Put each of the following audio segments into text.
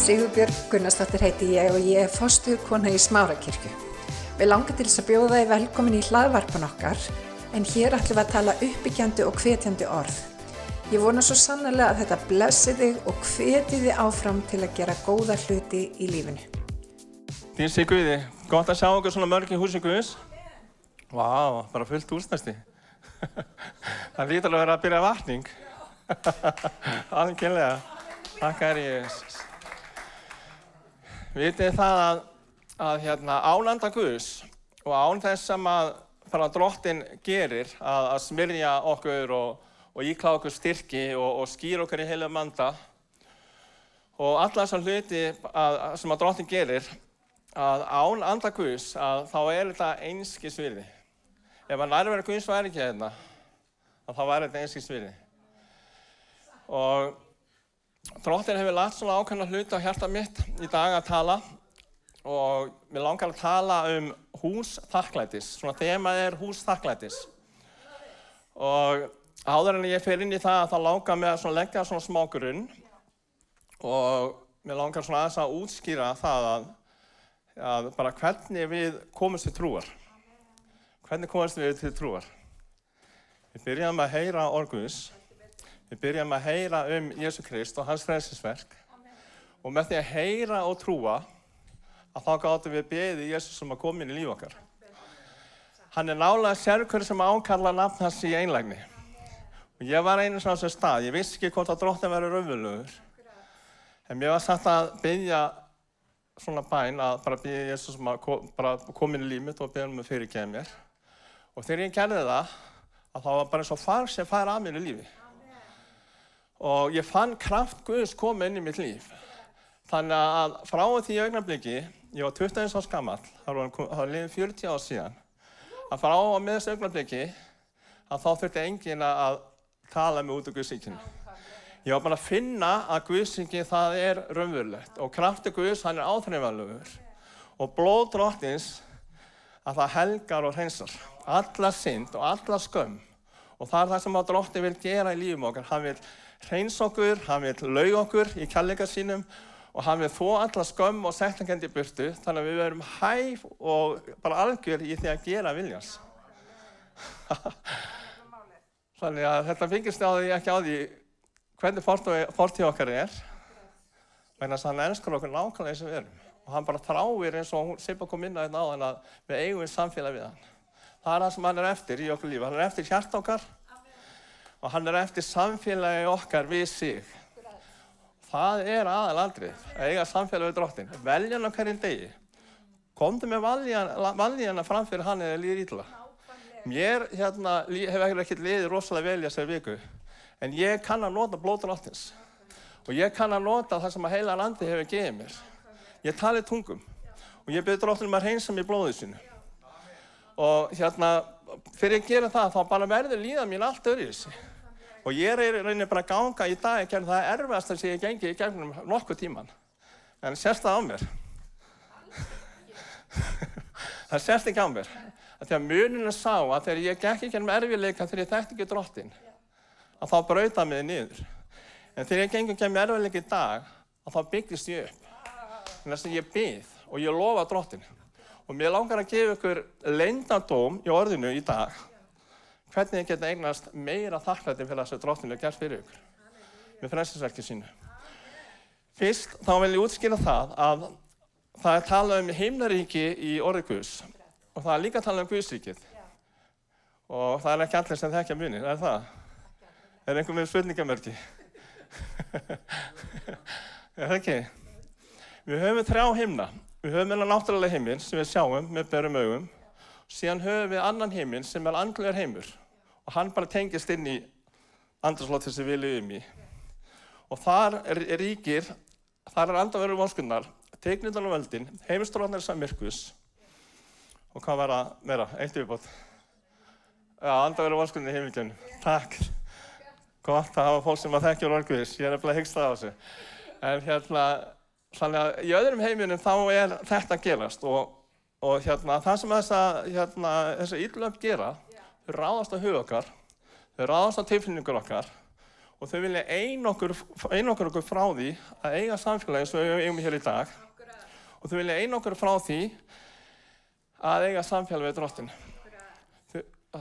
Sigurbjörg Gunnarsdóttir heiti ég og ég er fostuð kona í Smárakirkju. Við langar til þess að bjóða þið velkomin í hlaðvarpan okkar en hér ætlum við að tala uppbyggjandi og hvetjandi orð. Ég vona svo sannlega að þetta blessi þig og hveti þig áfram til að gera góða hluti í lífinu. Þín sé Guði, gott að sjá okkur svona mörg í húsi Guðs. Vá, bara fullt úrstæsti. Það lítur að vera að byrja vatning. Algjörlega. Takk er ég. Vitið það að, að hérna, ánanda Guðs og án þess sem að drottin gerir að, að smyrja okkur og, og íkla okkur styrki og, og skýra okkur í heilu manda og alla þessar hluti að, sem að drottin gerir að án anda Guðs að þá er þetta einskis virði. Ef að nærverða Guðs væri ekki hérna, að þá væri þetta einskis virði. Og drottin hefur lagt svona ákveðna hluti á hjarta mitt í dag að tala og mér langar að tala um hús þakklætis. Svona þema er hús þakklætis. Og áður en ég fer inn í það þá langar mér að leggja svona smá grunn og mér langar svona aðeins að útskýra það að, að bara hvernig við komumst til trúar. Hvernig komumst við til trúar? Við byrjum að heyra orguðis, við byrjum að heyra um Jésu Krist og hans frelsisverk og með því að heyra og trúa að þá gáttum við beðið Jésu sem að koma inn í líf okkar. Hann er nálega sérkur sem ákalla nafn hans í einlægni. Og ég var einu svona sem stað, ég vissi ekki hvort að dróttin verið raunverulegur. En mér var satt að byggja svona bæn að bara byggja Jésu sem að kom, koma inn í líf mitt og byggja um að fyrirgeða mér. Og þegar ég gerði það, að það var bara eins og far sem fær að mér í lífi. Og ég fann kraft Guðs koma inn í mitt líf. Þannig að frá því augnabliki, ég var 21 árs gammal, það var liðið 40 ár síðan, að frá að með þessu augnabliki, að þá þurfti engin að tala mig út af Guðsíkinu. Ég var bara að finna að Guðsíki það er raunverulegt og krafti Guðs hann er áþreifanlegur og blóð drottins að það helgar og hreinsar alla synd og alla skömm og það er það sem að drotti vil gera í lífum okkar. Hann vil hreins okkur, hann vil lau okkur í kjallega sínum og hann vil þó alla skömm og settingendi burtu þannig að við verum hæf og bara algjör í því að gera viljans. þannig að þetta byggist á því ekki á því hvernig fortíð okkar er þess að hann elskar okkur nákvæmlega eins og við erum og hann bara þráir eins og hún Sippa kom inn á þetta á þann að við eigum við samfélag við hann. Það er það sem hann er eftir í okkur lífi. Hann er eftir hjart okkar og hann er eftir samfélagi okkar við sig. Það er aðalandrið, að eiga samfélag við drottin. Velja hann hverjum degi. Komdu með valjíana framfyrir hann eða líður ítla. Mér hérna, hef ekkert liðið rosalega vel í þessari viku, en ég kann að nota blóð drottins. Og ég kann að nota það sem að heila landi hefur gefið mér. Ég tali tungum og ég byrði drottinum að reynsa mér blóðið sínu. Og hérna, fyrir að gera það, þá bara verður líðan mín allt öðru í þessi. Og ég reynir bara að ganga í dag ekki en það er erfiðast að ég gengi í gegnum nokkuð tíman. En sérst það á mér. það sérst ekki á mér. Þegar muninu sá að þegar ég gekk ekki ennum erfiðleika þegar ég þekkti ekki drottin, að þá brauta mig niður. En þegar ég gengi ekki ennum erfiðleika í dag, að þá byggist ég upp. Þannig að ég byggð og ég lofa drottin. Og mér langar að gefa ykkur leindadóm í orðinu í dag hvernig ég geta eignast meira þakklæti fyrir þess að drottinu er gert fyrir ykkur með frelsisverkið sínu. Fyrst þá vil ég útskýra það að það er talað um heimnaríki í orði Guðs og það er líka talað um Guðsríkið og það er ekki allir sem þekkja muni, er það? Er einhver með spurningamörki? er það ekki? Við höfum þrjá heimna. Við höfum einhverja náttúrulega heiminn sem við sjáum með berum augum síðan höfum við annan heiminn sem er andlegar heimur og hann bara tengist inn í andarslóttir sem við lifum í. Og þar er, er ríkir, þar er andarveru vonskunnar, teiknindan og völdin, heimistróðnar samirkus og hvað var að meira, eitt yfirbót. Já, andarveru vonskunni í heimilgjörnum. Takk. Gott að hafa fólk sem að þekkja orðguðis, ég er nefnilega að hyggsta á þessu. En hérna, þannig að í öðrum heiminum þá er þetta að gerast og og hérna, það sem þessa, hérna, þessa íllöf gera, þau ráðast á hug okkar, þau ráðast á tilfinningur okkar og þau vilja einokkur, einokkur okkur frá því að eiga samfélagi og við eigum hér í dag. Og þau vilja einokkur frá því að eiga samfélagi við drottin.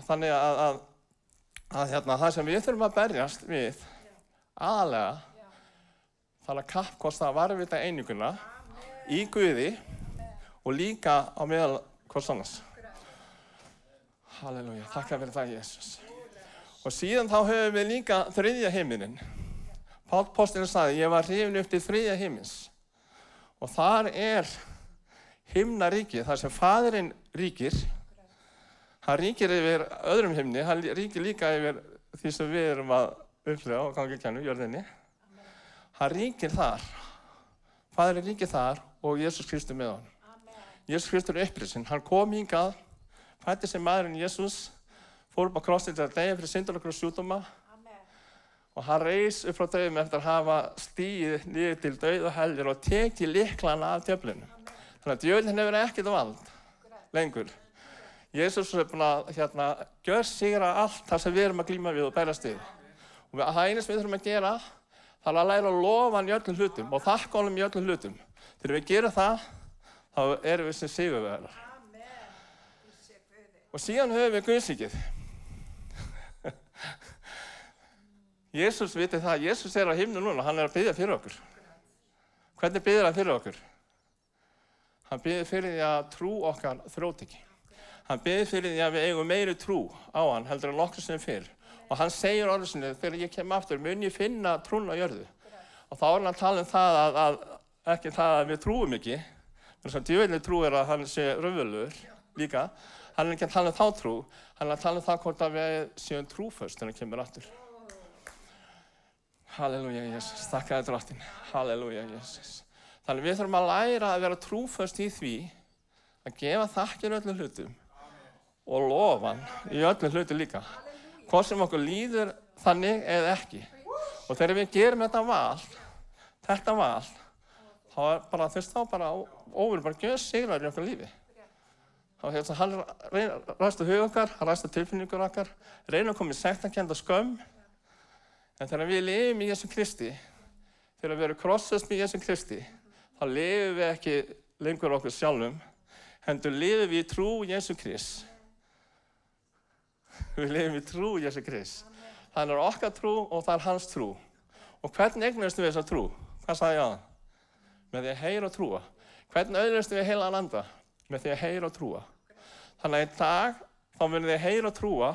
Þannig að, að, að hérna, það sem við þurfum að berjast við aðalega þarf að kappkosta að varvita eininguna í Guði og líka á meðal hvers annars. Halleluja, þakka fyrir það, Jésús. Og síðan þá höfum við líka þriðja heiminin. Pál Póstin sagði, ég var hrifin upp til þriðja heimins. Og þar er himnaríki, þar sem fadurinn ríkir. Hann ríkir yfir öðrum himni, hann ríkir líka yfir því sem við erum að upplifa og gangi kennu, jörðinni. Hann ríkir þar. Fadurinn ríkir þar og Jésús Kristur með hann. Jésús Kristur er upprisinn. Hann kom hingað, fætti sem maðurinn Jésús, fór upp á krossin til að deyja fyrir syndar okkur sjúdóma og hann reys upp frá döðum eftir að hafa stíð niður til döð og helgir og tekið liklana af djöflinu. Þannig að djöflin hefur ekkert vald lengur. Jésús er búinn að hérna, gjör sigra allt það sem við erum að glíma við og bærast við. Og það einu sem við þurfum að gera það er að læra að lofa hann í öllum hlutum og þakka honum í öllum hlutum. Þegar við gerum það, þá erum við sem sigurvegarar. Og síðan höfum við Guðsíkið. Jésús viti það, Jésús er á himnu núna, hann er að byggja fyrir okkur. Hvernig byggir hann fyrir okkur? Hann byggir fyrir því að trú okkar þrótt ekki. Hann byggir fyrir því að við eigum meiri trú á hann heldur en nokkur sem fyrr. Og hann segir orðið sinni, þegar ég kem aftur, mun ég finna trún á jörðu. Og þá er hann að tala um það að, að ekki það að við trúum ekki, þess að djöfellin trú er að hann sé röfvelur líka. Hann er ekki að tala um þá trú, hann er að tala um það hvort að við séum trúföst þegar hann kemur aftur. Halleluja, Jésús. Þakka þér drottin. Halleluja, Jésús. Þannig við þurfum að læra að vera trúföst í því að gefa þakkir öllum hlutum og lofa hann í öllum hlutum líka. Hvort sem okkur líður þannig eða ekki. Og þegar við gerum þetta val, þetta val, þá er bara, veist þá bara, óverið bara gjöð sigrar í okkar lífi. Þá hérna, hann ræst á hug okkar, hann ræst á tilfinningur okkar, reynir að koma í sektakenda skömm, En þegar við lifum í Jésu Kristi, þegar við erum krossast með Jésu Kristi, þá lifum við ekki lengur okkur sjálfum, hendur lifum við í trú Jésu Krist. Við lifum í trú Jésu Krist. Það er okkar trú og það er hans trú. Og hvernig eignast við þessa trú? Hvað sagði ég á það? Með því að heyra og trúa. Hvernig auðvist við heila landa? Með því að heyra og trúa. Þannig að í dag þá munum þið heyra og trúa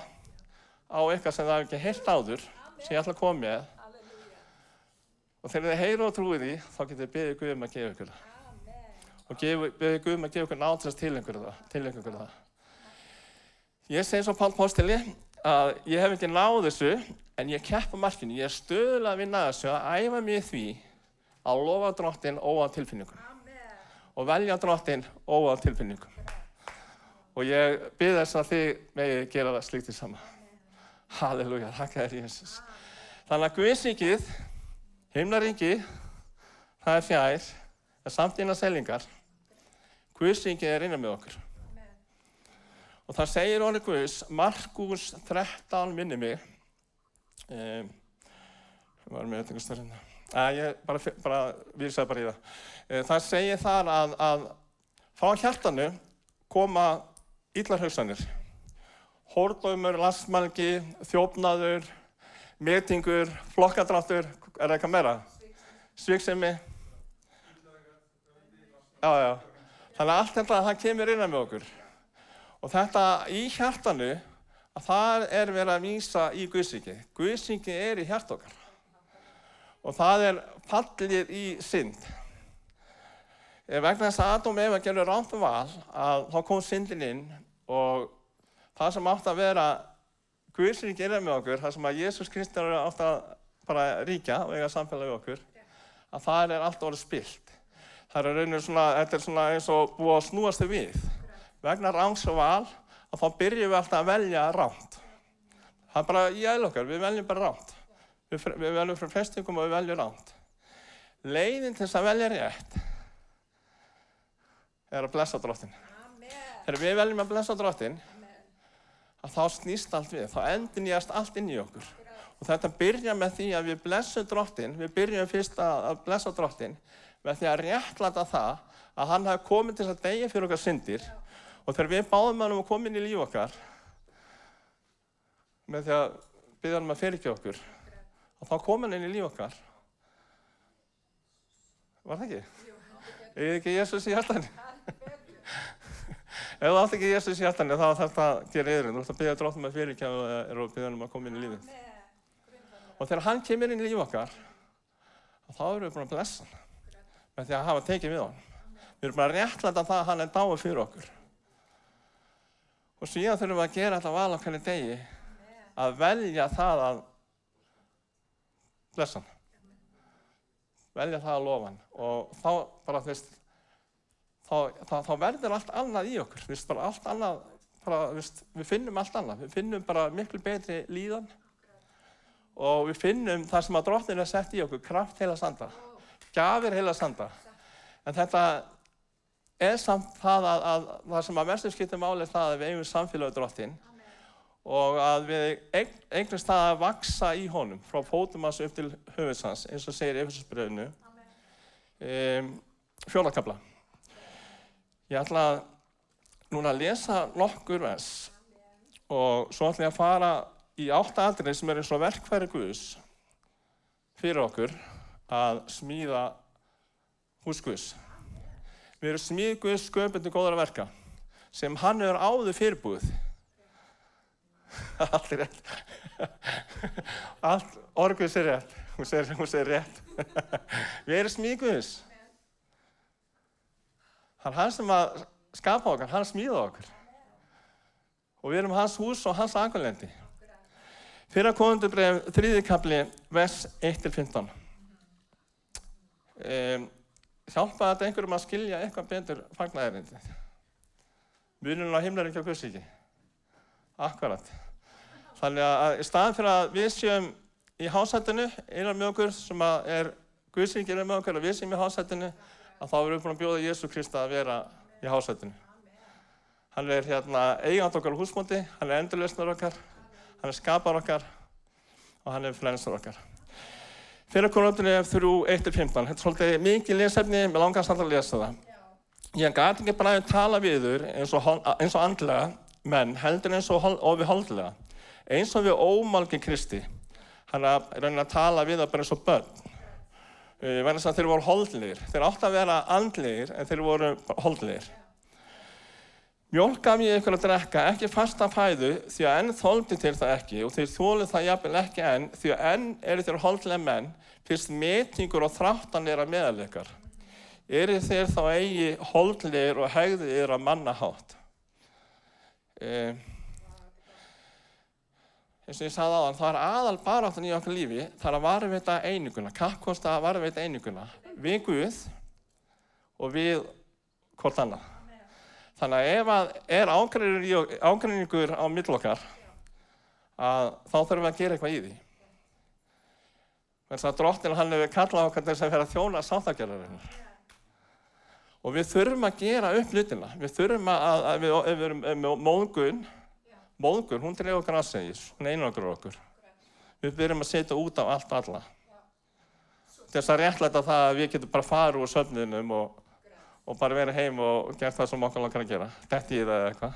á eitthvað sem það er ekki heilt áður sem ég ætla að koma með. Og þegar þið heyra og trúið því, þá getur þið beðið Guð um að gefa ykkur það. Og beðið Guð um að gefa ykkur náttúrst til ykkur það. Ég segi svo Pál Póstili að ég hef ekki náð þessu, en ég keppa markinu. Ég er stöðulega að vinna þessu að æfa mig því að lofa drottin óa tilfinningum. Og velja drottin óa tilfinningum. Og ég byrð þess að þið megið gera það slíkt í sama. Halleluja, þakka þér Jésús. Þannig að Guðsíkið, himnaríki, það er fjær, það er samt innan sellingar. Guðsíkið er innan með okkur. Og það segir orðið Guðs, Markus 13 minni mig, um, var með eitthvað stærðina, að ég bara, bara vísaði bara í það. Uh, það segir þar að, að frá hjartanu koma illar hugsanir hórdómur, lastmælgi, þjófnaður, metingur, flokkadráttur, er það eitthvað meira? Svíksemi. Já, já. Þannig að allt þetta, það kemur innan með okkur. Og þetta í hjartanu, að það er verið að vísa í Guðsíki. Guðsíki er í hjart okkar. Og það er fallið í synd. Vegna þess að Adam Eva gerur rátt val að þá kom syndin inn og það sem átt að vera Guðsrík er með okkur, það sem að Jésús Kristur átt að bara ríkja og eiga samfélagi við okkur, að það er allt orðið spilt. Það er raunir svona, þetta er svona eins og búið að snúast þau við. Vegna rángs og val, að þá byrjum við alltaf að velja ránt. Það er bara í eðl okkar, við veljum bara ránt. Við, við veljum frá flestingum og við veljum ránt. Leiðin til þess að velja rétt er að blessa drottin. Þegar við veljum að blessa drottin, að þá snýst allt við, þá endur nýjast allt inn í okkur Og þetta byrja með því að við blessum drottin, við byrjum fyrst að, blessa drottin með því að réttlata það að hann hafi komið til þess að degja fyrir okkar syndir og þegar við báðum hann um að koma inn í líf okkar með því að byggja hann um að fyrirkja okkur og þá kom hann inn í líf okkar. Var það ekki? Er ekki Jésús í hjartanni? Ef þú átt ekki Jésús í hjartanni þá þarf það að gera yfir. Þú ætti að byggja dróttum að fyrirkja og byggja hann um að koma inn í lífið. Og þegar hann kemur inn í líf okkar, þá erum við búin að blessa hann með því að hafa tekið við hann. Við erum bara að réttlæta það að hann er dáið fyrir okkur. Og síðan þurfum við að gera þetta val okkar í degi að velja það að blessa hann. Velja það að lofa hann. Og þá bara, þú veist, þá, þá, þá verður allt annað í okkur. Þú veist, bara allt annað, bara, veist, við finnum allt annað. Við finnum bara miklu betri líðan og við finnum það sem að drottin er sett í okkur, kraft heila sanda, gafir heila sanda. En þetta er samt það að, að það sem að mestum skiptir máli er það að við eigum samfélagi drottin og að við eignast það að vaksa í honum frá fótum hans upp til höfusans eins og segir Efesusbröðinu um, fjólakabla. Ég ætla að núna að lesa nokkur vers og svo ætla ég að fara í átta aldrei sem er eins og verkfæri Guðs fyrir okkur að smíða hús Guðs. Við erum smíð Guðs sköpundi góðara verka sem hann hefur áður fyrirbúið. Allt er rétt. Allt, orguðs er rétt. Hún segir, hún segir rétt. Við erum smíð Guðs. Það er hann sem að skapa okkar, hann smíða okkar. Og við erum hans hús og hans angulendi. Fyrra konundubref, þrýðikabli, vers 1-15. Um, hjálpa þetta einhverjum að skilja eitthvað betur fagnæðirindið. Mununum á himlaríkja og guðsíki. Akkurat. Þannig að í staðan fyrir að við séum í hásættinu, einar með okkur sem er guðsíki einar með okkur og við séum í hásættinu, að þá erum við búin að bjóða Jésu Krista að vera í hásættinu. Hann er hérna eigand okkar á húsmóti, hann er endurlausnar okkar, hann er skapar okkar og hann er flensar okkar. Fyrir er þrjú 1-15. Þetta er svolítið mikið lesefni, mér langast alltaf að lesa það. Ég gæti ekki bara að tala við þur eins og, og andlega menn, heldur eins og, og við holdlega. Eins og við ómálgi Kristi. Hann er að reyna að tala við það bara eins og börn. Verðan þess að þeir voru holdlegir. Þeir átti að vera andlegir en þeir voru holdlegir. Mjólk gaf ég ykkur að drekka, ekki fasta fæðu, því að enn þóldi til það ekki og þeir þólu það jafnvel ekki enn, því að enn eru þeir holdlega menn, fyrst metingur og þráttan er að meðalikar. Eru þeir þá eigi holdlegir og hegðir að mannahátt. Eh, eins og ég sagði aðan, það er aðal baráttan í okkar lífi, það er að varveita eininguna, kappkosta að varveita eininguna, við Guð og við hvort annað. Þannig að ef að er ágreiningur á millokkar, þá þurfum við að gera eitthvað í því. Þannig að drottin hann hefur kallað okkar þess að vera þjóna sáttagjörðarinnar. Og við þurfum að gera upp hlutina. Við þurfum að, að við, ef við erum með móðgun, móðgun, hún dreif okkar aðsegis, hún einar okkur. Við byrjum að setja út á allt alla. Þess að réttlæta það að við getum bara farið úr söfninum og og bara verið heim og gert það sem okkur langar að gera. Detti í það eða eitthvað.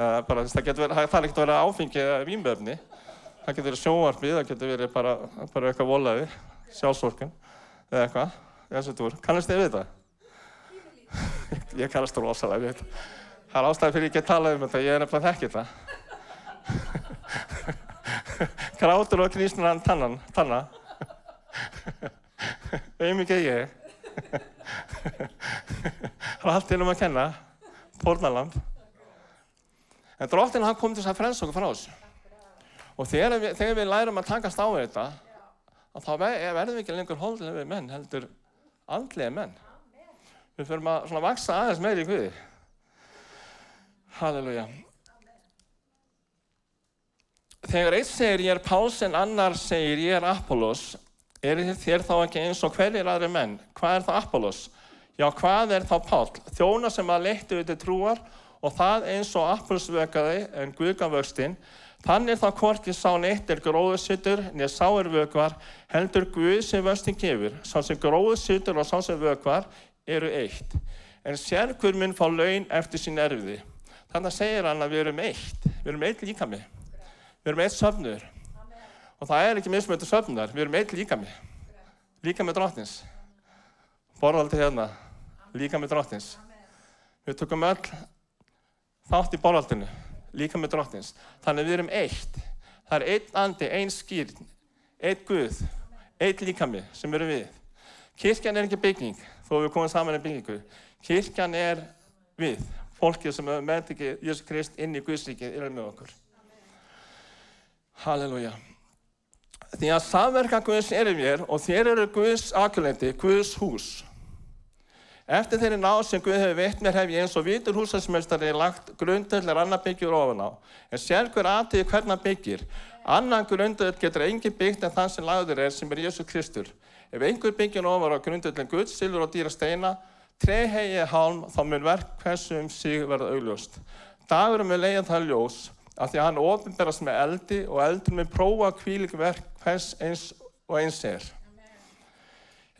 Bara, það getur verið, það er ekkert að vera áfengi eða vínböfni. Það getur verið sjónvarpið, það getur verið bara, bara eitthvað volaði, sjálfsvorkun eða eitthvað. Þessu túr. Kannast þið við þetta? ég kannast þú rosalega við þetta. Það er ástæði fyrir ég ekki að tala um þetta, ég er nefnilega þekkið það. Grátur og knýsnar tannan, tanna. Auðvitað ég. Er allt innum að kenna, pornalamb. En dróttinn hann kom til þess að frelsa okkur frá þessu. Og þegar við, þegar við lærum að takast á þetta, þá verðum við ekki lengur holdlega menn, heldur andlega menn. Við förum að svona vaksa aðeins meiri í Guði. Halleluja. Þegar eitt segir ég er Páls en annar segir ég er Apollos, er þér þá ekki eins og hverjir aðri menn? Hvað er þá Apollos? Já, hvað er þá Pál? Þjóna sem að leittu við til trúar og það eins og Apollos vökaði en Guðgan vöxtinn, Þannig þá hvorki sá neitt er gróðsittur, neð sá er vökvar, heldur Guð sem vöstin gefur, sá sem gróðsittur og sá sem vökvar eru eitt. En sér hver mun fá laun eftir sín erfiði. Þannig segir hann að við erum eitt, við erum eitt líka með, við erum eitt söfnur. Og það er ekki mismöndu söfnunar, við erum eitt líka með, líka með drottins. Borðaldi hérna, líka með drottins. Við tökum öll þátt í borðaldinu, líka með drottins. Þannig við erum eitt. Það er einn andi, einn skýrn, einn Guð, einn líkami sem eru við. Kirkjan er ekki bygging, þó við komum saman í byggingu. Kirkjan er við, fólkið sem með ekki Jésu Krist inn í Guðsríkið er með okkur. Halleluja. Því að samverka Guðs er í mér og þér eru Guðs akkulendi, Guðs hús. Eftir þeirri ná sem Guð hefur veitt mér hef ég eins og vitur húsasmestari lagt grundöldur annar byggjur ofan á. En sér hver aðtíði hvernig byggir. Annan grundöld getur engin byggt en þann sem lagður er sem er Jésu Kristur. Ef einhver byggjur ofan á grundöldin Guds, silfur og dýra steina, trei hegi hálm, þá mun verk hversu um sig verða augljóst. Dagurum við leiðan það ljós af því að hann ofinberast með eldi og eldur með prófa kvílik verk hvers eins og eins er.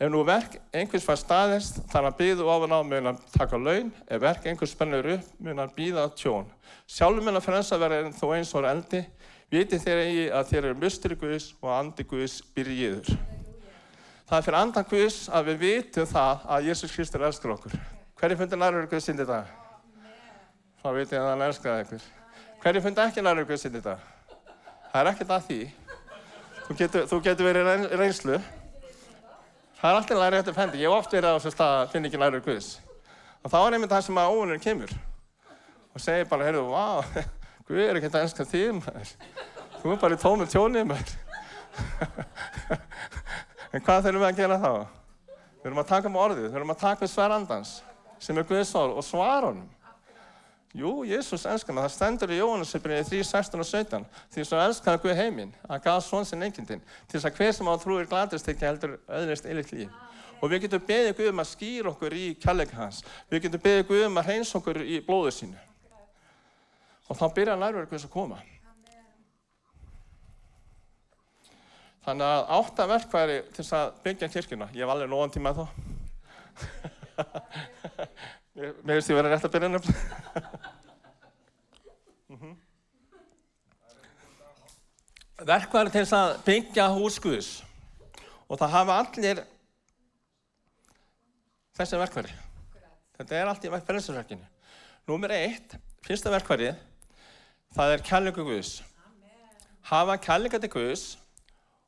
Ef nú verk einhvers fær staðist, þar hann býðu ofan á mun hann taka laun, ef verk einhvers spennur upp, mun hann býða tjón. Sjálfur mun að frelsa verða en þó eins og eldi, viti þeir eigi að þeir eru mustri Guðs og andi Guðs byrji yður. Það er fyrir andan Guðs að við vitum það að Jésús Kristur elskar okkur. Hverju fundir nærur Guðs inn í dag? Þá viti ég að hann elskar ykkur. Hverju fundi ekki nærur Guðs inn í dag? Það er ekkert að því. Þú getur, þú getur verið reynslu. Það er alltaf lærið eftir fendi. Ég hef oft verið á þess að finna ekki lærið Guðs. Og þá er einmitt það sem að óunur kemur. Og segir bara, heyrðu, vá, Guð er ekkert að elska þig, maður. Þú er bara í tónu tjónið, maður. en hvað þurfum við að gera þá? Við þurfum að taka um orðið, við þurfum að taka um sverandans, sem er Guðs orð, og svara honum. Jú, Jésús elskar maður. Það stendur í Jóhannesöfnið 3, 16 og 17. Því svo elskaði Guð heiminn, að gaf svon sinn einnkjöndin, til þess að hver sem á trúir gladist ekki heldur öðrist eilitt líf. Og við getum beðið Guð um að skýra okkur í kærleika hans. Við getum beðið Guð um að hreins okkur í blóðu sínu. Og þá byrja nærverð Guðs að koma. Þannig að átta verkværi til þess að byggja kirkuna. Ég hef alveg nógan tíma þá. Mér finnst ég verið rétt að byrja nefnilega. Mhm. Verkværi til þess að byggja hús Guðs. Og það hafa allir þessi verkværi. Þetta er allt í frelsarverkinu. Númer eitt, fyrsta verkværið, það er kærleiku Guðs. Hafa kærleika til Guðs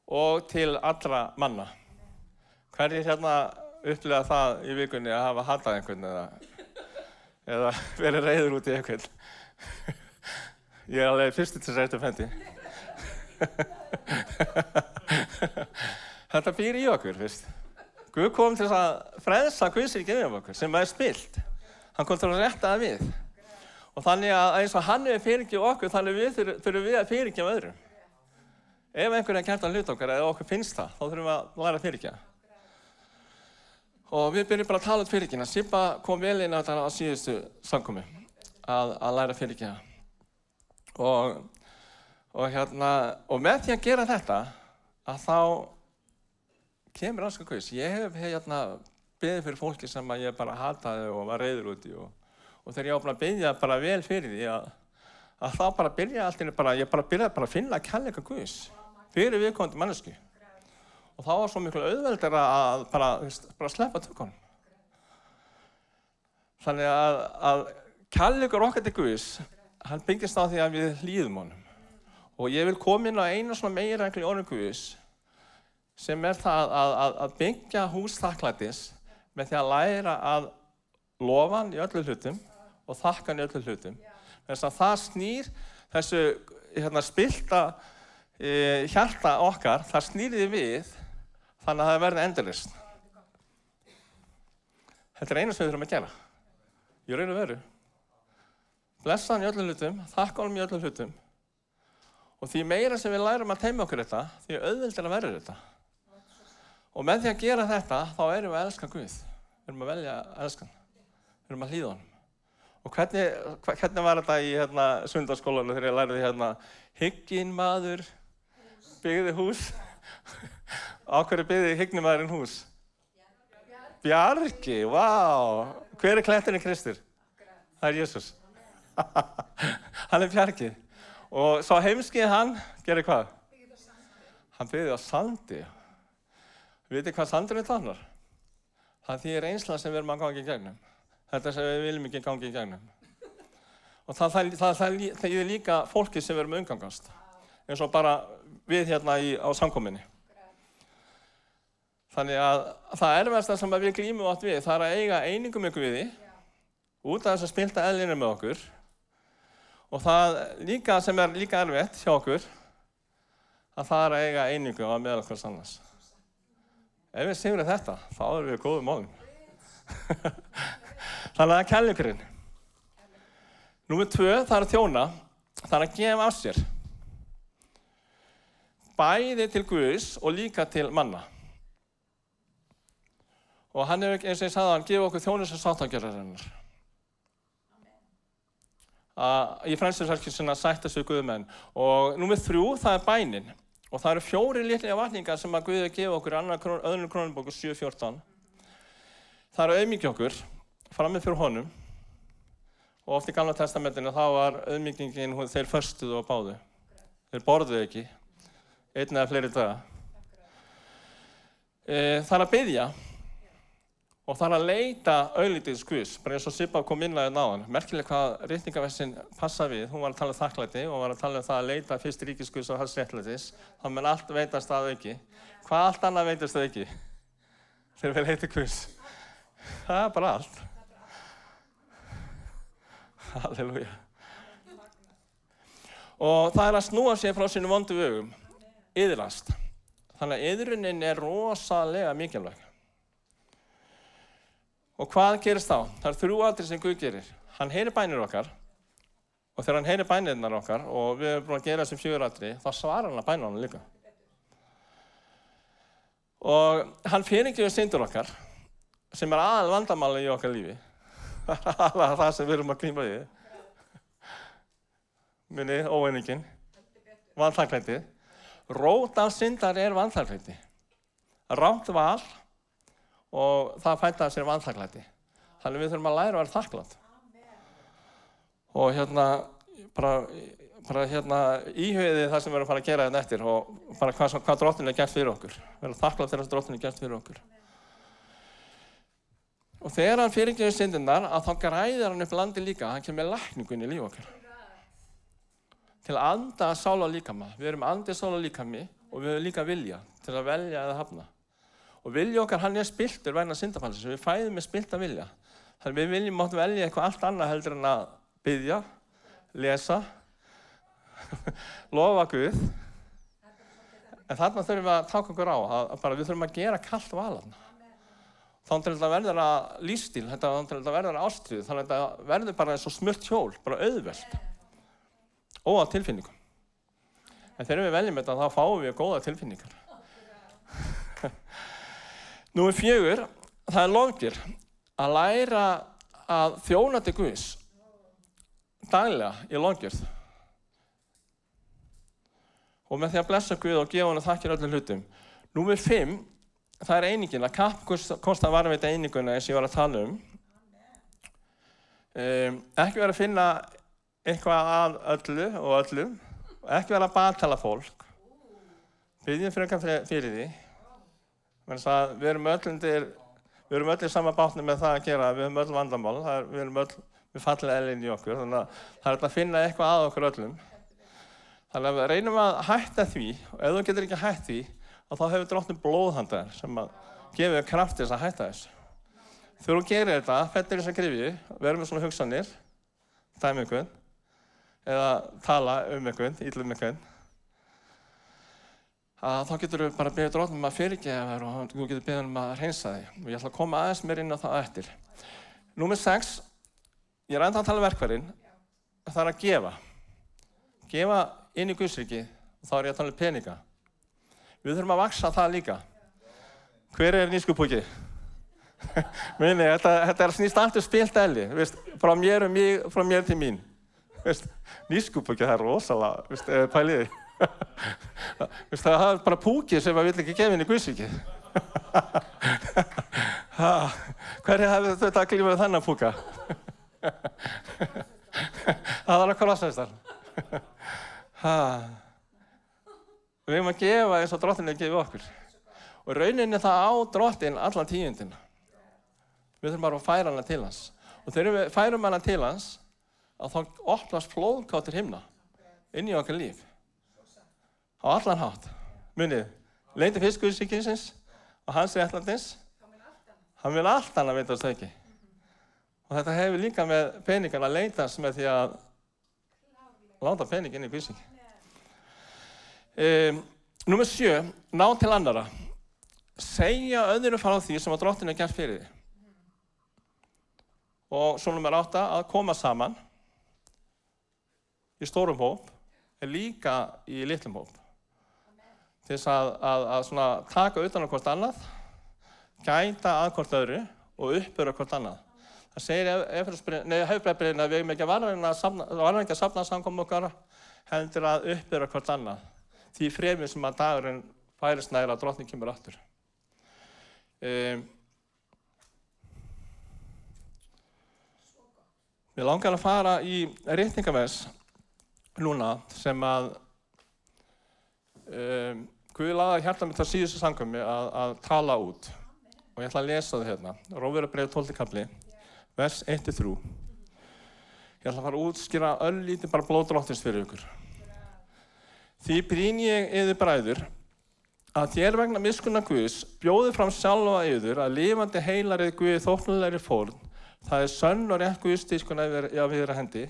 og til allra manna. Hverjir hérna upplega það í vikunni að hafa hatað einhvern eða, eða verið reyður út í einhvern? Ég er alveg fyrstu til þess að þetta býr í okkur, fyrst. Guð kom til að frelsa Guðsíkið um okkur sem er spilt. Hann kom til að rétta það við. Og þannig að eins og hann hefur fyrirgjöf okkur, þannig við þurfum við að fyrirgjöf öðrum. Ef einhvern er kært að hluta okkar eða okkur finnst það, þá þurfum við að læra að fyrirgjöfa. Og við byrjum bara að tala um fyrirgjöfna. Sippa kom vel inn á þetta á síðustu samkomi að, að læra að fyrirgjöfa. Og, og, hérna, og með því að gera þetta, að þá kemur alls hvað ég hef hérna beðið fyrir fólki sem ég bara hataði og var reyður út í og, og þegar ég bara að beðja bara vel fyrir því að, að þá bara byrja allt inn bara, ég bara byrjaði bara að finna kærleika Guðs fyrir viðkomandi mannesku og þá var svo miklu auðveldir að bara, bara sleppa tökunum þannig að, að kærleikur okkar til Guðs hann byggist á því að við hlýðum honum og ég vil koma inn á einu svona meginregli í orðin Guðs sem er það að, að, að byggja hús þakklætis með því að læra að lofa hann í öllu hlutum og þakka hann í öllu hlutum. Þess að það snýr þessu hérna, spilta e, hjarta okkar, það snýriði við þannig að það verði endurist. Þetta er einu sem við þurfum að gera. Ég og veru. Blessa hann í öllu hlutum, þakka hann í öllu hlutum og því meira sem við lærum að teima okkur þetta, því auðvildir að verður þetta. Og með því að gera þetta, þá erum við að elska Guð. Við erum að velja að elska hann. Við erum að hlýða honum. Og hvernig, hvernig var þetta í hérna, sundarskólanum þegar ég lærði hérna Hyggin maður byggði hús? Á hverju byggði hyggni maðurinn hús? Bjarki, vá! Hver er kletturinn Kristur? Það er Jésús. hann er Bjarki. Og svo heimskið hann, gerir hvað? Hann byggði á sandi. Vitið hvað sandurinn tánar? Það því er einslan sem við erum að gangi í gegnum. Þetta sem við viljum ekki gangi í gegnum. Og það, það, það, það, er líka fólki sem við erum umgangast. Eins og bara við hérna í, á samkominni. Þannig að það erfasta sem að við glýmum átt við, það er að eiga einingum ykkur við því, út af þess að spilta eðlinu með okkur. Og það líka sem er líka erfitt hjá okkur, að það er að eiga einingu á meðal okkur annars. Ef við sigurum þetta, þá erum við góðum málum. Þannig að kærleikurinn. Númer tvö, það er að þjóna, það er að gefa af sér. Bæði til Guðs og líka til manna. Og hann hefur, eins og ég sagði hann, gefið okkur þjónus og sáttagjörðarinnar. Í frænsinsverkisuna sættast við Guðmenn. Og númer þrjú, það er bænin. Og það eru fjóri litlega vatningar sem að Guði gefa okkur í krón, öðrunum krónubóku 7.14. Það eru auðmikið okkur, framið fyrir honum. Og oft í gamla testamentinu þá var auðmikingin, hún- þeir förstuðu og báðu. Þeir borðuðu ekki, einn eða fleiri daga. E, það er að byggja og er að leita auðlítið skvís, bara eins og Sippa kom inn að náðan. Merkileg hvað rítningaversin passa við, hún var að tala um þakklæti og var að tala um það að leita fyrst ríkiskvís og hans réttlætis. Það menn allt veitast að auki. Hvað allt annað veitast að auki? Þegar við leita kvís. Það er bara allt. Halleluja. Og það er að snúa sér frá sínum vondu vögum, yðrast. Þannig að yðrunin er rosalega mikilvæg. Og hvað gerist þá? Það er þrjú aðrið sem Guð gerir. Hann heyrir bænir okkar og þegar hann heyrir bænirnar okkar og við erum búin að gera þessum fjögur aðrið, þá svarar hann að bæna hann líka. Og hann fyrir ekki við syndur okkar sem er aðal vandamáli í okkar lífi. Það er það sem við erum að klíma við. Minni, óeiningin, vanþakklætið. Rót af syndar er vanþakklæti. Rátt val og það fæta sér vanþakklæti. Þannig við þurfum að læra að vera þakklátt. Og hérna, bara, bara hérna íhugiði það sem við erum að fara að gera þetta eftir og bara hvað, hvað drottin er gert fyrir okkur. Vera þakklátt þegar drottin er gert fyrir okkur. Og þegar hann fyrirgeður syndinnar að þá græðir hann upp landi líka, hann kemur með lækningun í líf okkar. Til að anda að sála líkama. Við erum andið sála líkami og við höfum líka vilja til að velja eða hafna. Og vilja okkar hann er spiltur vegna syndafallis, við fæðum með spilta vilja. Þannig við viljum mátt velja eitthvað allt annað heldur en að byggja, lesa, lofa Guð. En þarna þurfum við að taka okkur á, að, að bara, við þurfum að gera kallt valan. Þá til þetta verður að lífstíl, þá til þetta verður að ástrið, þannig að þetta verður bara eins og smurt hjól, bara auðvelt. Og á tilfinningum. En þegar við veljum þetta, þá fáum við góða tilfinningar. Númer fjögur, það er lofgjur. Að læra að þjóna til Guðs daglega í lofgjörð. Og með því að blessa Guð og gefa hann þakkir öllum hlutum. Númer fimm, það er einingin, að kappkosta varveita eininguna eins og ég var að tala um. Um, ekki vera að finna eitthvað að öllu og öllum. Ekki vera að batala fólk. Byggjum fyrir fyrir því. Við erum öll undir, við erum öll í sama bátni með það að gera, við erum öll vandamál, er, við erum öll, við fallið eðlinn í okkur, þannig að það er að finna eitthvað að okkur öllum. Þannig að reynum að hætta því, og ef þú getur ekki hætt því, þá hefur dróttin blóðhandar sem að gefa þér kraft til þess að hætta þessu. Þegar þú gerir þetta, fettir þess að grifju, verður með svona hugsanir, dæmi einhvern, eða tala um einhvern, íllum einhvern, að þá getur við bara að beða dróttum að fyrirgeða þér og þú getur beðið um að reynsa þig. Og ég ætla að koma aðeins mér inn á það eftir. Númer 6, ég er enda að tala um verkverðin, það er að gefa. Gefa inn í Guðsriki og þá er ég að tala um peninga. Við þurfum að vaksa það líka. Hver er nýskupúki? Minni, þetta, þetta er snýst aftur spilt elli, veist, frá mér, um mig, frá mér til mín. Nýskupukja, það er rosalega, veist, pæliði. Það er bara púkið sem maður vil ekki gefa inn í Guðsvíkið. Hverju hefur þau að glíma þennan púka? það var að krossast þar. Við erum að gefa eins og drottinlega gefið okkur. Og rauninni það á drottin allan tíundina. Við þurfum bara að færa hana til hans. Og þegar við færum hana til hans, að þá opnast flóðkáttir himna inn í okkar líf. Á allan hátt. Munið, leiti fiskuðsíkinsins og hans er ætlandins. Hann vil allt hann að veitast þau ekki. Og þetta hefur líka með peningan að leitast með því að láta pening inn í guðsíki. Um, Númer sjö, ná til annara. Segja öðru frá því sem að drottinu er gert fyrir því. Og svo nummer átta, að koma saman í stórum hóp, en líka í litlum hóp. Til þess að, að, að taka utan á hvort annað, gæta að hvort öðru og uppbyrja hvort annað. Það segir hefðbreðbriðin að við hefum ekki að safna samkommu okkar heldur að uppbyrja hvort annað. Því fremið sem að dagurinn færist næra að drotning kemur aftur. Um, Mér langar að fara í réttingavers núna sem að um, Guði laði hjarta mitt á síðustu sangumi að, að tala út og ég ætla að lesa það hérna. Rófverðarbreið 12. kapli, vers 1-3. Ég ætla að fara að útskýra öll lítið bara blóðdróttins fyrir ykkur. Því brýn ég yfir bræður að þér vegna miskunna Guðs bjóði fram sjálfa yfir að lifandi heilarið Guði þóknulegri fórn Það er sönn og rétt guðstískun að viðra hendi.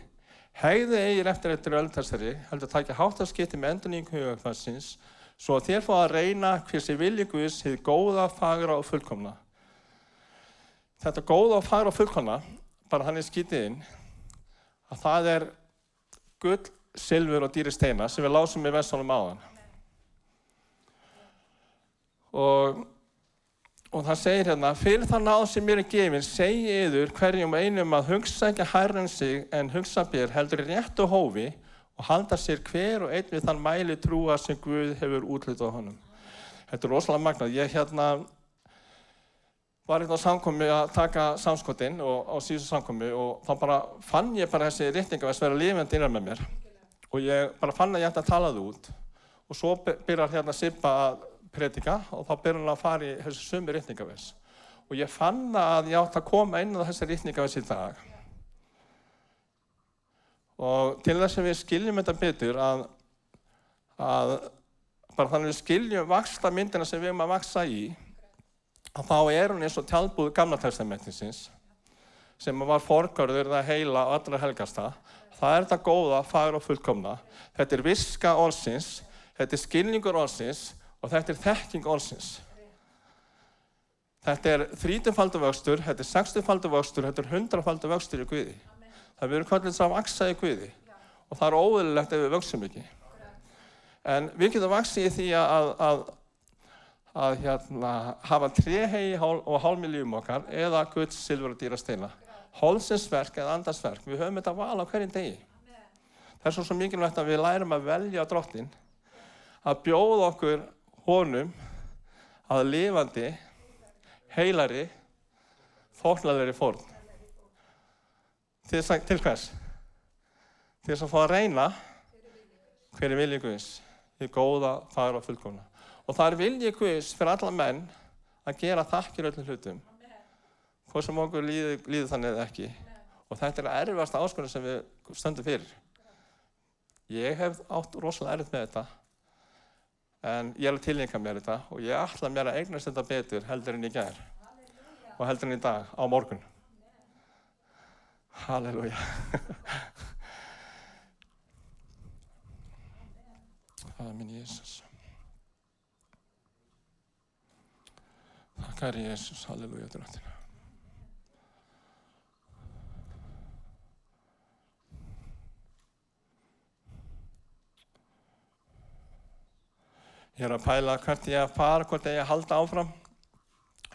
Hegði eigir eftir eftir ölltarsari, heldur að taka háttaskipti með endurning hugafnarsins, svo að þér fá að reyna hversi vilji Guðs hefði góða, fagra og fullkomna. Þetta góða og fagra og fullkomna, bara hann er skítið inn, að það er gull, silfur og dýri steina sem við lásum í vestunum áðan. Og Og það segir hérna, fyrir það náð sem mér er gefinn, segi yður hverjum einum að hugsa ekki hærra en sig en hugsa bér heldur rétt og hófi og halda sér hver og einn við þann mæli trúa sem Guð hefur útlýtt á honum. Þetta er rosalega magnað. Ég hérna var eitthvað á samkomi að taka samskotinn á síðustu samkomi og þá bara fann ég bara þessi réttingaværs vera lifandi innan með mér og ég bara fann að ég ætti að tala það út og svo byrjar hérna Sippa að predika og þá byrjum við að fara í þessu sömu rittningavers. Og ég fann að ég átt að koma inn á þessi rittningavers í dag. Og til þess að við skiljum þetta betur að, að bara þannig að við skiljum vaksta myndina sem við erum að vaksa í, að þá er hún eins og tjálbúð gamla testamentisins sem var forgarður það heila og allra helgasta. Það er þetta góða, fagra og fullkomna. Þetta er viska orðsins, þetta er skilningur orðsins og þetta er þekking orðsins. Þetta er þrítufaldu vöxtur, þetta er sextufaldu vöxtur, þetta er hundrafaldu vöxtur í Guði. Það verður kvöldins að vaksa í Guði og það er óðurlegt ef við vöxum ekki. En við getum vaksið í því að, að, að hérna, hafa trehegi og hálmiljum okkar eða Guds silfur og dýra steina. Hólsinsverk eða andarsverk, við höfum þetta val á hverjum degi. Það er svo, svo mikilvægt að við lærum að velja drottin, að bjóða okkur honum að lifandi, heilari, þóknalveri fórn. Til, til hvers? Til þess að fá að reyna hver er viljið Guðs í góða, fagra og fullkomna. Og það er viljið Guðs fyrir alla menn að gera þakkir öllum hlutum. Hvað sem okkur líður, þannig eða ekki. Og þetta er erfasta áskonum sem við stöndum fyrir. Ég hef átt rosalega erfitt með þetta en ég er að tilengja mér þetta og ég ætla mér að eignast þetta betur heldur en ég ger og heldur en í dag á morgun Halleluja. Það er minn Jésús Þakkar Jésús Halleluja drottina Ég er að pæla hvert ég að fara, hvort ég að halda áfram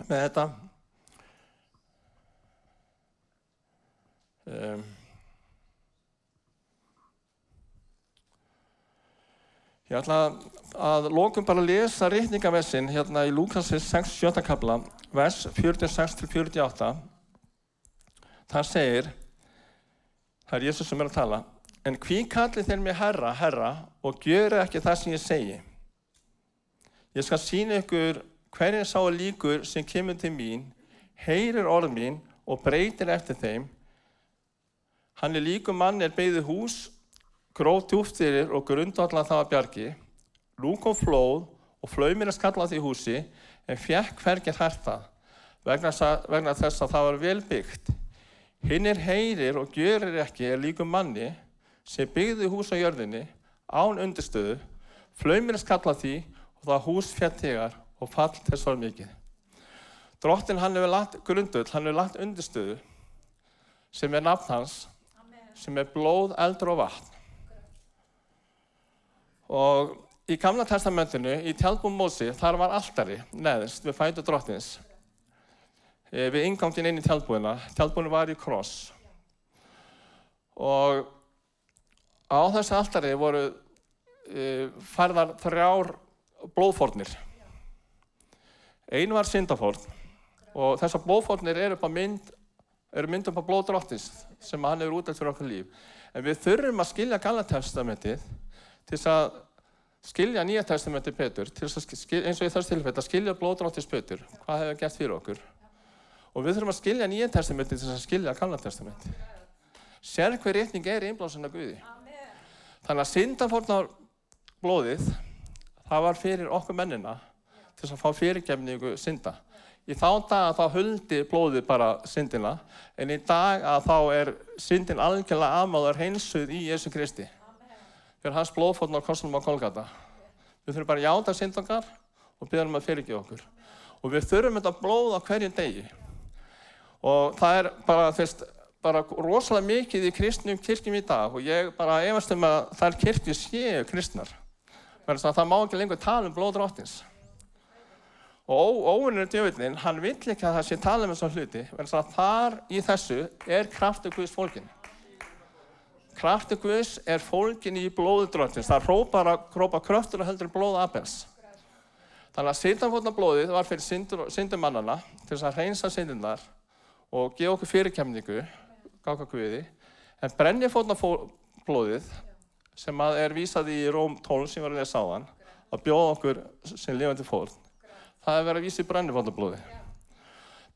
með þetta. Um, ég ætla að lokum bara að lesa rítningaversin hérna í Lúkasins 6-7 kapla, vers 46-48. Það segir, það er Jésús sem er að tala, en hví kalli þeir mig herra, herra og gjöru ekki það sem ég segi. Ég skal sína ykkur hvernig sá líkur sem kemur til mín, heyrir orð mín og breytir eftir þeim. Hann er líkum mann er beigði hús, gróf djúftirir og grundvallan það að bjargi. Nú kom flóð og flaumir að skalla því húsi en fjekk hvergir hertað vegna, vegna þess að það var vel byggt. Hinn er heyrir og gjörir ekki er líkum manni sem byggði hús á jörðinni án undirstöðu, flaumir að skalla því og það hús fjartegar og fall þess var mikið. Drottin hann hefur lagt grundull, hann hefur lagt undirstöðu sem er nafn hans, sem er blóð, eldur og vatn. Og í gamla testamentinu, í tjálbúm Mósi, þar var alltari neðist við fætu drottins. E, við ingangin inn í tjálbúina, tjálbúinu var í kross. Og á þessu alltari voru e, færðar þrjár blóðfórnir. Einu var syndafórn og þessar blóðfórnir eru, mynd, eru mynd upp á blóðdrottins sem hann hefur útlægt fyrir okkur líf. En við þurfum að skilja Gamla testamentið til þess að skilja Nýja testamentið betur, þess skilja, eins og í þessu tilfell, að skilja blóðdrottins betur, hvað hefur gert fyrir okkur. Og við þurfum að skilja Nýja testamentið til þess að skilja Gamla testamentið. Sér hver rétning er einblásin að Guði. Þannig að syndafórnar blóðið, það var fyrir okkur mennina til þess að fá fyrirgefningu synda. Í þá dag að þá huldi blóðið bara syndina, en í dag að þá er syndin algjörlega afmáðar heilsuð í Jésu Kristi. Fyrir hans blóðfórn á korsunum á Kolgata. Við þurfum bara að játa syndangar og byrja um að fyrirgefa okkur. Og við þurfum þetta blóð á hverjum degi. Og það er bara, þvist, bara rosalega mikið í kristnum kirkjum í dag og ég bara efast um að þær kirkju séu kristnar. Það má ekki lengur tala um blóðdróttins. Og óvinnur djöfullin, hann vill ekki að það sé tala um þessu hluti, verðan að þar í þessu er kraftu Guðs fólkin. Kraftu Guðs er fólkin í blóðudróttins, það rópar að rópa kröftur og heldur blóð Abels. Þannig að syndanfótna blóðið var fyrir syndumannana til þess að reynsa syndindar og gefa okkur fyrirkemningu, gáka Guði, en brennifótna blóðið sem er vísað í Róm 12 sem var að lesa á hann, að bjóða okkur sem lifandi fórn, það er verið að vísa í brennifótnablóði.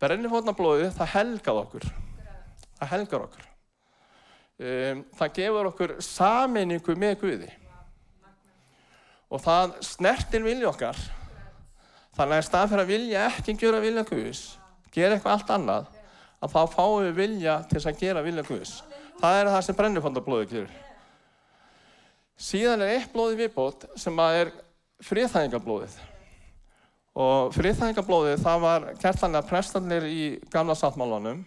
Brennifótnablóði, það helgað okkur. Það helgar okkur. Um, það gefur okkur saminningu með Guði. Og það snertir vilja okkar. Þannig að í stað fyrir að vilja ekki gera vilja Guðs, gera eitthvað allt annað, að þá fáum við vilja til þess að gera vilja Guðs. Það er það sem brennifótnablóði gerir. Síðan er eitt blóði viðbót sem er friðþægingablóðið. Og friðþægingablóðið það var að prestarnir í gamla sáttmálunum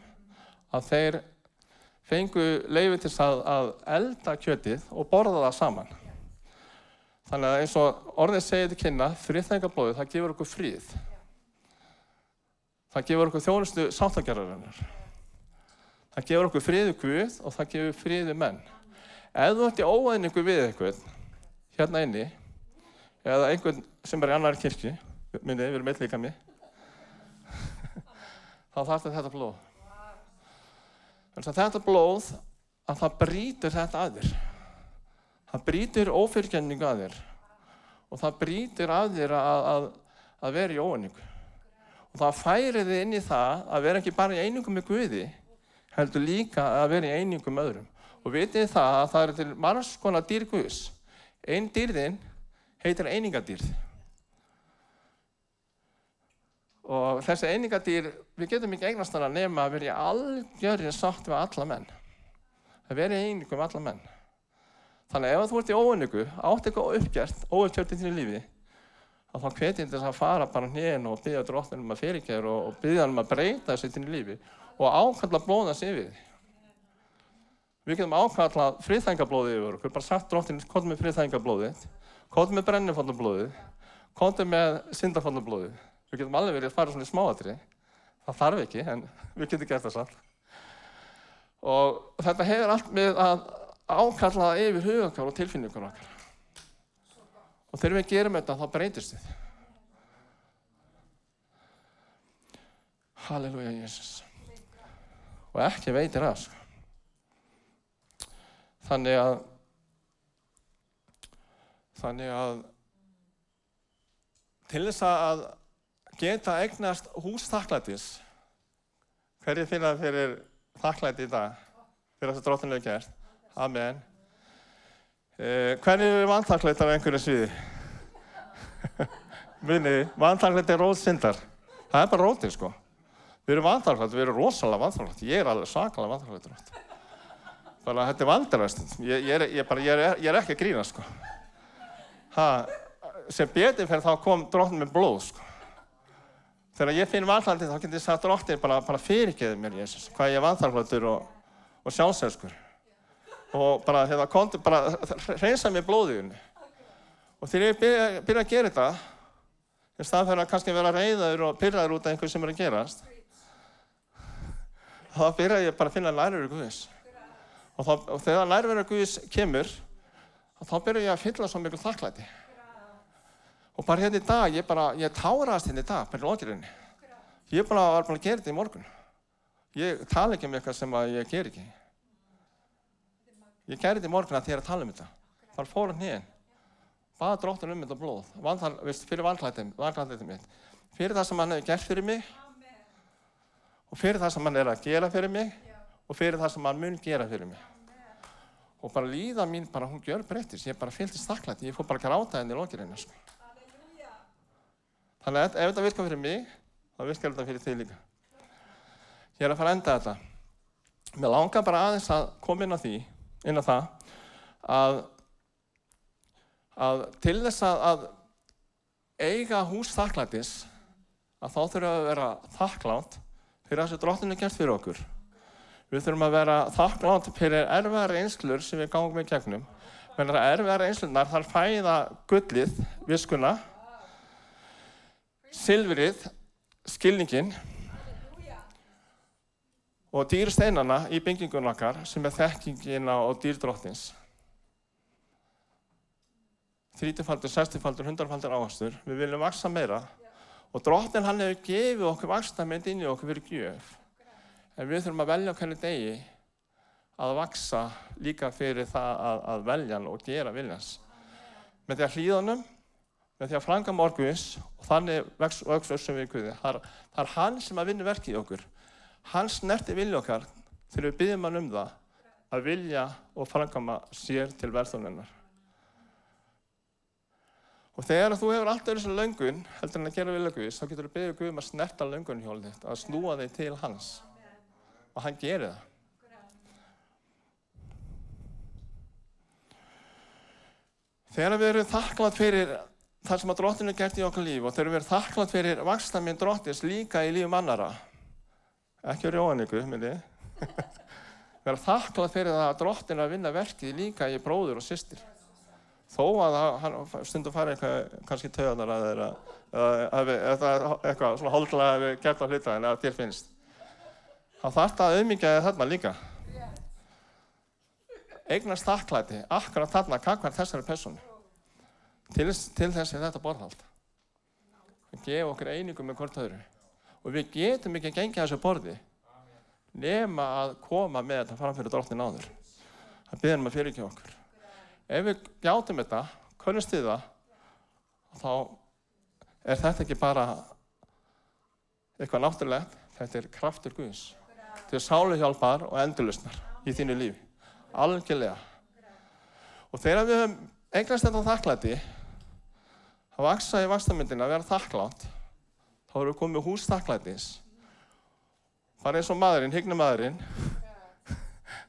að þeir fengu leiði til að, að elda kjötið og borða það saman. Þannig að eins og orðið segið til kynna, friðþægingablóðið, það gefur okkur fríð. Það gefur okkur þjónustu sáttagerðarinnar. Það gefur okkur fríðu Guð og það gefur fríðu menn. Ef þú ert í óæðningu við eitthvað hérna inni, eða einhvern sem er í annar kirkji, eitthvað líka mig, þá þarf þetta blóð. Þannig að þetta blóð, að það brítur þetta að þér. Það brítur ófyrkjenningu að þér og það brítur að þér að, að, að vera í óæningu. Og það færi þið inn í það að vera ekki bara í einingu með Guði, heldur líka að vera í einingu með öðrum. Og vitið það að það eru til margs konar dýr Guðs. Einn dýrðinn heitir einingadýrð. Og þessi einingadýr, við getum ekki eignast hana nema að vera í algjörðin sátt við alla menn. Að vera í einingu með alla menn. Þannig ef þú ert í óeiningu, átt eitthvað uppgjert, óuppgjört í þínu lífi, þá hvetjum þess að fara bara hérna og byggja dróttunum að fyrirgerð og, og byggja hann um að breyta þessu í þínu lífi og ákalla blóðans yfir því. Við getum ákalla friðþængablóðið yfir okkur, bara sagt dróttin, komdu með friðþængablóðið, komdu með syndafóllablóðið. Við getum alveg verið að fara svona í smáatri. Það þarf ekki, en við getum gert það samt. Og þetta hefur allt með að ákalla yfir hugakar og tilfinningar okkar. Og þegar við gerum þetta þá breytist við. Halleluja, Jésús. Og ekki veitir að, sko. Þannig að, þannig að, til þess að geta eignast hús þakklætis, hverju finna fyrir þakklæti í dag, fyrir þess að dróttin hefur gert? Amen. Eh, hverju er vanþakklætt af einhverju sviði? Muni, vanþakklætt er róðsindar. Það er bara rótið, sko. Við erum vanþakklætt, við erum rosalega vanþakklætt. Ég er alveg sakalega vanþakklættur. Bara þetta er vandarast. Ég, ég, er, ég, ég, er, er ekki að grína, sko. Ha, sem betur fyrir þá kom dróttin með blóð, sko. Þegar ég finn vanþakklætti þá getur ég sagt dróttin bara, bara fyrirgeði mér, Jésús, hvað ég er vanþakklættur og, og sjálfselskur. Og bara, hérna, konti, bara reynsa mér blóðiðunni. Og þegar ég byrja, byrja að gera þetta, í stað fyrir að kannski vera reyðaður og pyrraður út af einhver sem er að gerast, þá byrja ég bara að finna nærveru Guðis. Og, þá, og þegar nærveru Guðis kemur, þá byrja ég að fylla svo miklu þakklæti. Og bara hérna í dag, ég bara, ég táraðast hérna í dag, bara í lókirinni. Ég bara var bara að gera þetta í morgun. Ég tala ekki um eitthvað sem ég ger ekki. Ég gerði þetta í morgun að þér að tala um þetta. Þar fór hann hérna baða dróttin um þetta blóð, Vantal, veist, fyrir vanklæðið mitt, fyrir það sem hann hefur gert fyrir mig Amen. og fyrir það sem hann er að gera fyrir mig Já. og fyrir það sem hann mun gera fyrir mig. Amen. Og bara líða mín, bara hún gjör breytist, ég bara fylgist þakklætt, ég fór bara að gráta henni í lókirinn. Sko. Þannig að ef þetta virkar fyrir mig, þá virkar þetta fyrir þig líka. Ég er að fara að enda þetta. Mér langar bara aðeins að koma inn á því, inn á það, að að til þess að, að eiga hús þakklætis að þá þurfum við að vera þakklátt fyrir það sem drottinu gert fyrir okkur. Við þurfum að vera þakklátt fyrir erfiðar einslur sem við gangum í gegnum. Menn að erfiðar einslunar þarf fæða gullið, viskuna, silfrið, skilningin og dýrsteinana í byggingun okkar sem er þekkingin á dýrdrottins þrítifaldur, sextifaldur, hundarfaldur áherstur. Við viljum vaksa meira og drottin hann hefur gefið okkur vakstamind inn í okkur fyrir gjöf. En við þurfum að velja okkur degi að vaksa líka fyrir það að, að velja og gera viljans. Með því að hlýðanum, með því að franga morguðis og þannig vöxum við Guði. Það það er hann sem að vinna verkið í okkur. Hans nerti vilja okkar þegar við byggjum hann um það að vilja og frangama sér til verðunennar. Og þegar þú hefur alltaf þessu löngun, heldur en að gera vilja Guðs, þá getur þú beðið Guðum að snerta löngun hjólið þitt, að snúa þig til hans. Og hann gerir það. Þegar við erum þakklátt fyrir það sem að drottinu er gert í okkur líf og þegar við erum þakklátt fyrir vakstaminn drottins líka í lífum annara, ekki á rjóðaníku, myndi, við erum þakklátt fyrir það að drottinu er að vinna verkið líka í bróður og systir. Þó að hann stundum fara eitthvað kannski töðanar að þeirra eða eitthvað svona holdlega hefur gert á hluta en að þér finnst. Þá þarf það að auðmyggja þarna líka. Eignast þakklæti akkurat þarna kakvar þessari personu til, til þess er þetta borðhald við gefum okkur einingum með hvort öðru og við getum ekki að gengja þessu borði nema að koma með þetta framfyrir drottin áður að byrja um að fyrirkja okkur Ef við gjátum þetta, könnumst við það, þá er þetta ekki bara eitthvað náttúrulegt, þetta er kraftur Guðs. Þetta er sáluhjálpar og endurlusnar í þínu lífi. Algjörlega. Og þegar við höfum eignast þetta þakklæti, að vaksa í vakstamyndina að vera þakklátt, þá erum við komið hús þakklætis. Bara eins og maðurinn, hignumadurinn,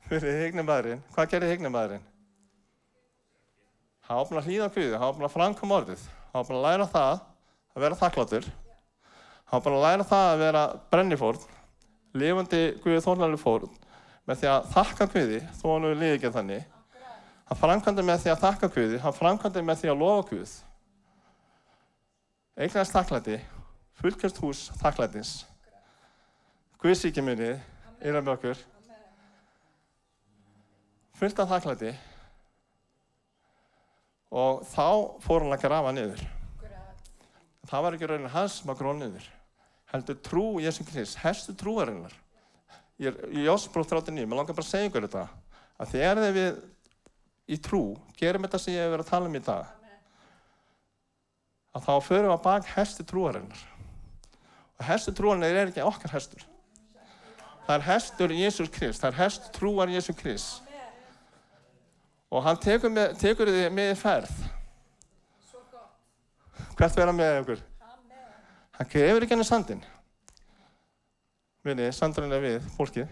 fyrir hignumadurinn, hvað gerir hignumadurinn? Hann var búinn að hlýða Guði, hann búinn að framkoma orðið, hann búinn að læra það að vera þakkláttur, hann búinn að læra það að vera brennifórn, lifandi Guði þórnarlega fórn, með því að þakka Guði, þó hann hefur liðið ekki þannig. Hann framkvæmdi með því að þakka Guði, hann framkvæmdi með því að lofa Guð. Eignast þakklæti, fullkjörst hús þakklætins. Guðsíkjumunni, yfir með okkur. fullt af þakklæti og þá fór hann að grafa niður. Það var ekki raunin hans sem að gróða niður. Heldur trú Jésu Krist, herstu trúarinnar. Ég er í Jósbróð 39, mér langar bara að segja ykkur þetta. Að þegar við í trú, gerum þetta sem ég hef verið að tala um í dag, að þá förum við að bak herstu trúarinnar. Og herstu trúarinnar er ekki okkar herstur. Það er herstur Jésús Krist, það er herstur trúar Jésu Krist. Og hann tekur, með, tekur þið með í ferð. Hvert verða með ykkur? Hann grefur ekki henni sandin. Vinni, sandurinn er við, fólkið.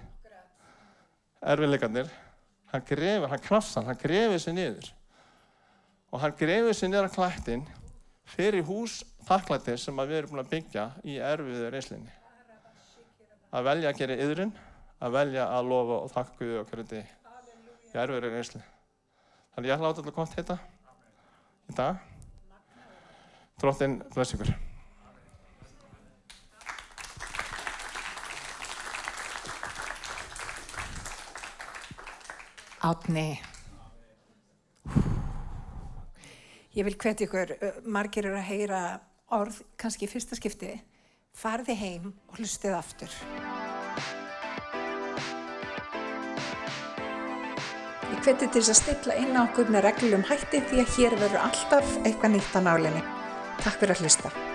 Erfinleikarnir. Hann grefur, hann krafsan, hann grefur sér niður. Og hann grefur sér niður á klættin fyrir hús þakklættir sem við erum búin að byggja í erfiðu reyslinni. Að velja að gera yðrun, að velja að lofa og þakka hverju degi. Í erfiðu reyslinni. Þannig ég ætla að láta þetta gott heita í dag. Dróttinn bless ykkur. Átni. Ég vil hvetja ykkur, margir eru að heyra orð, kannski í fyrsta skipti, farði heim og hlustið aftur. Ég hveti til þess að stilla inn á okkur með reglum hætti því að hér verður alltaf eitthvað nýtt á nálinni. Takk fyrir að hlusta.